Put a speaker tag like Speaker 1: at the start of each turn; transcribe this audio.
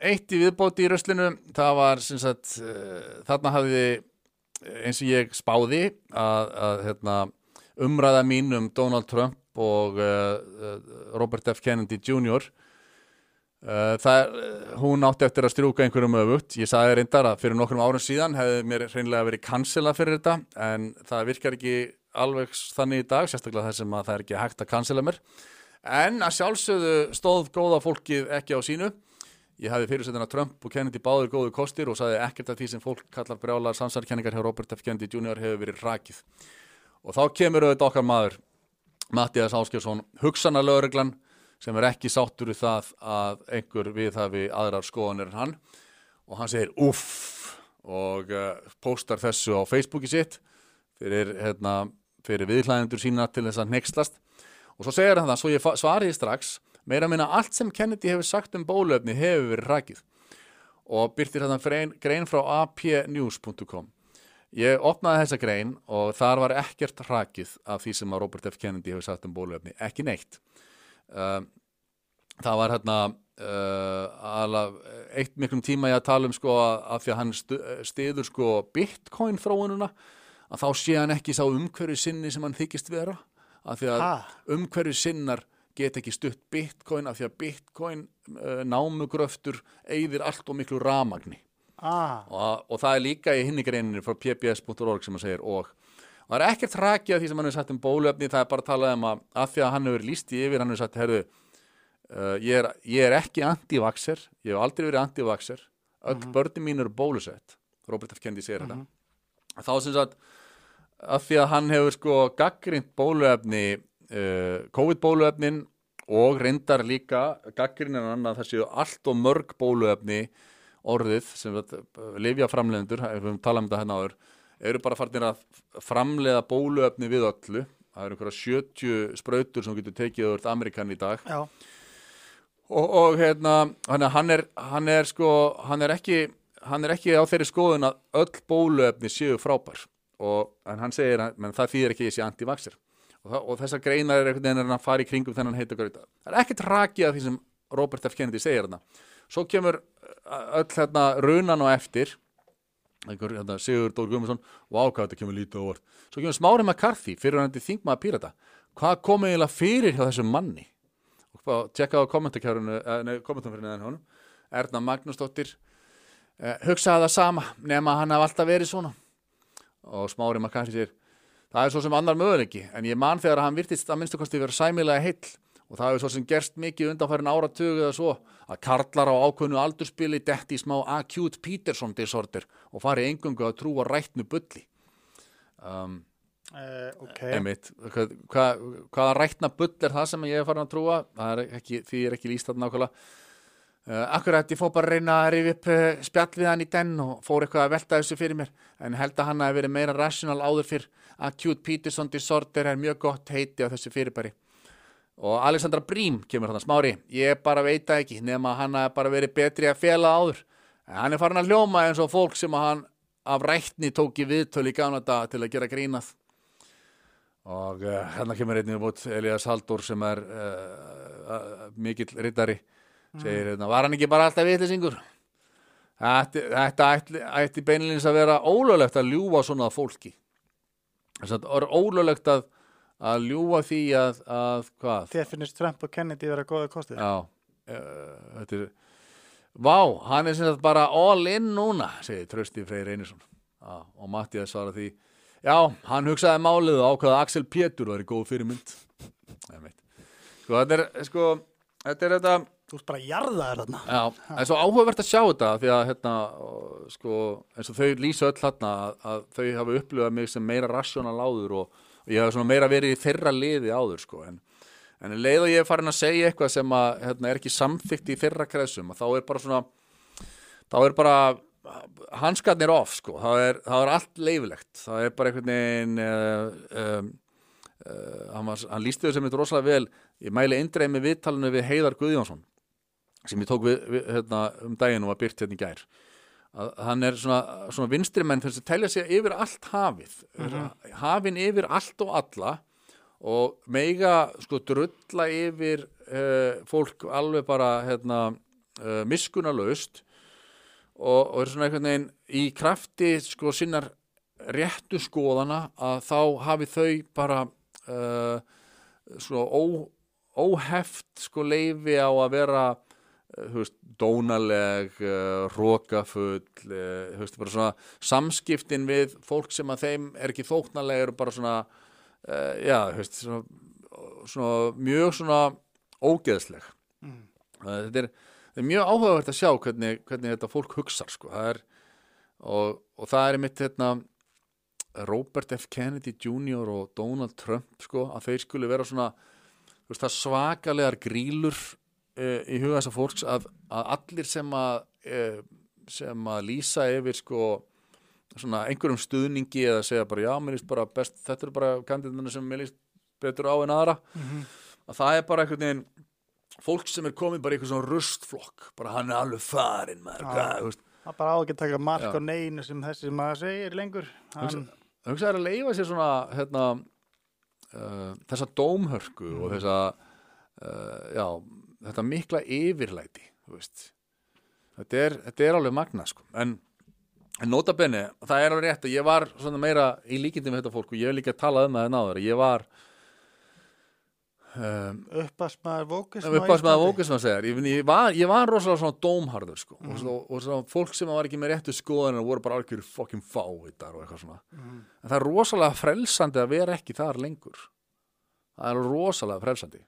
Speaker 1: eitt í viðbóti í röslinu, það var sem sagt, uh, þarna hafði eins og ég spáði að, að hérna, umræða mín um Donald Trump og uh, Robert F. Kennedy Jr. Uh, það, hún átti eftir að strjúka einhverjum öfugt. Ég sagði reyndar að fyrir nokkrum árum síðan hefði mér hreinlega verið cancela fyrir þetta en það virkar ekki alveg þannig í dag, sérstaklega þess að það er ekki hægt að cancela mér. En að sjálfsögðu stóð góða fólkið ekki á sínu. Ég hefði fyrirsetin að Trump og Kennedy báður góðu kostir og sagði ekkert að því sem fólk kallar brjálar samsarkenningar hjá Robert F. Kennedy Jr. hefur verið rakið. Og þá kemur auðvitað okkar maður, Mattias Áskjöfsson, hugsanalögreglan sem er ekki sáttur við það að einhver við hafi aðrar skoðanir en hann og hann segir uff og uh, postar þessu á Facebooki sitt fyrir, hérna, fyrir viðklæðendur sína til þess að nexlast og svo segir hann það, svo ég svariði strax meira minna allt sem Kennedy hefur sagt um bólöfni hefur verið rakið og byrtir þetta grein, frá apnews.com Ég opnaði þessa grein og þar var ekkert rakið af því sem að Robert F. Kennedy hefur sagt um bólöfni, ekki neitt. Uh, það var hérna uh, eitt miklum tíma ég að tala um sko að því að hann stiður sko bitcoin þróununa að þá sé hann ekki sá umhverju sinni sem hann þykist vera. Að því að umhverju sinnar get ekki stutt bitcoin af því að bitcoin uh, námugröftur eigðir allt og miklu ramagni ah. og, og það er líka í hinnigreininu frá pbs.org sem hann segir og og það er ekkert af því sem hann hefur sagt um bólöfni það er bara að tala um að af því að hann hefur líst í yfir, hann hefur sagt, herru uh, ég, er, ég er ekki anti-vaxer ég hef aldrei verið anti-vaxer öll mm -hmm. börni mín eru bólusett Robert F. Kennedy segir mm -hmm. þetta þá sem sagt af því að hann hefur sko gaggrind bólöfni uh, COVID-bólöfnin og reyndar líka gaggrind en annað þessi allt og mörg bólöfni orðið sem lifja framlegendur, við höfum talað um þetta hérna áður eru bara farnir að framleiða bóluöfni við öllu. Það eru einhverja 70 spröytur sem getur tekið úr Amerikan í dag.
Speaker 2: Já.
Speaker 1: og, og hérna hann er, hann er sko hann er ekki, hann er ekki á þeirri skoðun að öll bóluöfni séu frábær. Og hann segir að það þýðir ekki þessi anti-vaxir og, og þessar greinar er einhvern veginn að fara í kringum þennan heita gröta. Það er ekkert rakið af því sem Robert F. Kennedy segir þarna. Svo kemur öll hérna runan og eftir. Einhver, hérna, Sigur Dór Guðmundsson. Og ákvæða þetta kemur lítið óvart. Svo kemur Smári McCarthy fyrir hann til þingmaða pírata. Hvað komið eiginlega fyrir hjá þessum manni? Og tjekkaðu kommentarkjárunu eh, neðan honum. Erna Magnúsdóttir eh, hugsaði það sama nema hann hafði alltaf verið svona. Og Smári McCarthy sér það er svo sem annar möguleiki en ég man þegar hann virtist að minnstakosti vera sæmilega heill. Og það hefur svo sem gerst mikið undanfærin áratögu eða svo að karlar á ákvönu aldurspili detti í smá acute Peterson disorder og fari engungu að trúa rættnu bulli. Um,
Speaker 2: uh, okay.
Speaker 1: einmitt. Hvað, hvað, hvaða rættna bull er það sem ég er farin að trúa? Er ekki, því er ekki líst að nákvæmlega. Uh, akkurat ég fór bara að reyna að rifja upp uh, spjall við hann í den og fór eitthvað að velta þessu fyrir mér en held að hann að verið meira rational áður fyrr acute Peterson disorder er mjög gott heiti á þessu fyrirbæri. Og Alexandra Brím kemur hann að smári. Ég bara veit það ekki nema hann að bara verið betri að fjela áður. En hann er farin að hljóma eins og fólk sem hann af rættni tók í viðtölu í gana dag til að gera grínað. Og uh, hérna kemur einnig út Elias Haldur sem er uh, uh, mikill rittari segir hérna, var hann ekki bara alltaf viðlisingur þetta, ætti beinilins að vera ólöglegt að ljúa svona fólki þess að ólöglegt að að ljúa því að, að hvað?
Speaker 2: Þér finnst Trump og Kennedy vera goða kostið?
Speaker 1: Já, uh, þetta er Vá, hann er sem sagt bara all in núna, segir Trösti Freyr Einarsson Já, og Mattias svara því Já, hann hugsaði málið og ákvaða Axel Pétur var í góð fyrirmynd Sko, þetta er sko, þetta er þetta
Speaker 2: Þú ert bara að jarða þér þarna.
Speaker 1: Já, það er svo áhugavert að sjá þetta því að hérna, sko, eins og þau lýsa öll hérna að, þau hafa upplifað mig sem meira rassjónal áður og og ég hef svona meira verið í þeirra liði áður sko en, en leið og ég er farin að segja eitthvað sem að, hérna, er ekki samþygt í þeirra kreðsum þá er bara svona þá er bara hanskarnir off sko, þá er, þá er allt leifilegt þá er bara einhvern veginn uh, um, uh, hann, var, hann lísti þau sem eitthvað rosalega vel. Ég mæli eindreið með viðtalinu við Heiðar Guðjónsson sem ég tók við, við, hérna, um daginn og var byrt hérna í gær að hann er svona, svona vinstrimenn þess að telja sig yfir allt hafið mm -hmm. hafin yfir allt og alla og meiga sko drulla yfir uh, fólk alveg bara hérna uh, miskunarlaust og, og er svona einhvern veginn í krafti sko sinnar réttu skoðana að þá hafi þau bara uh, svo ó, óheft sko leifi á að vera veist, dónaleg uh, rókafull uh, þú veist, svona samskiptin við fólk sem að þeim er ekki þóknarlega eru bara svona uh, já, veist, svona, svona mjög svona ógeðsleg
Speaker 2: Mm.
Speaker 1: Þetta er, þetta er mjög áhugavert að sjá hvernig, hvernig þetta fólk hugsar sko. það er, og, og það er mitt hérna, Robert F. Kennedy Jr. og Donald Trump sko, að þeir skuli vera svona svakalegar grílur uh, í huga þessa fólks að, að allir sem að uh, sem að lýsa yfir sko svona einhverjum stuðningi eða segja bara já, mér líst bara best, þetta eru bara kandidatuna sem mér líst betur á en aðra
Speaker 2: Mhm.
Speaker 1: að það er bara einhvern veginn fólk sem er komið bara í eitthvað svona rustflokk bara hann er alveg farinn maður
Speaker 2: Já.
Speaker 1: hvað, þú veist,
Speaker 2: Það er bara á ekki að taka mark á neinu sem þessi maður segir lengur. Hann,
Speaker 1: hugsaður að leifa sér svona hérna, uh, þessa dómhörku og þessa uh, já, þetta mikla yfirlæti þetta er, þetta er alveg magna sko. en, en nota benni, það er alveg rétt að ég var meira í líkindi með þetta fólk og ég hef líka talað um það en áður ég var um,
Speaker 2: uppasmaður vókis.
Speaker 1: uppáðs með að vóka sem að segja ég, ég, ég var rosalega svona dómharður sko. og, og, og svona fólk sem var ekki með réttu skoðanir voru bara algjör fucking fávitar og eitthvað svona
Speaker 2: Mhm.
Speaker 1: en það er rosalega frelsandi að vera ekki þar lengur það er rosalega frelsandi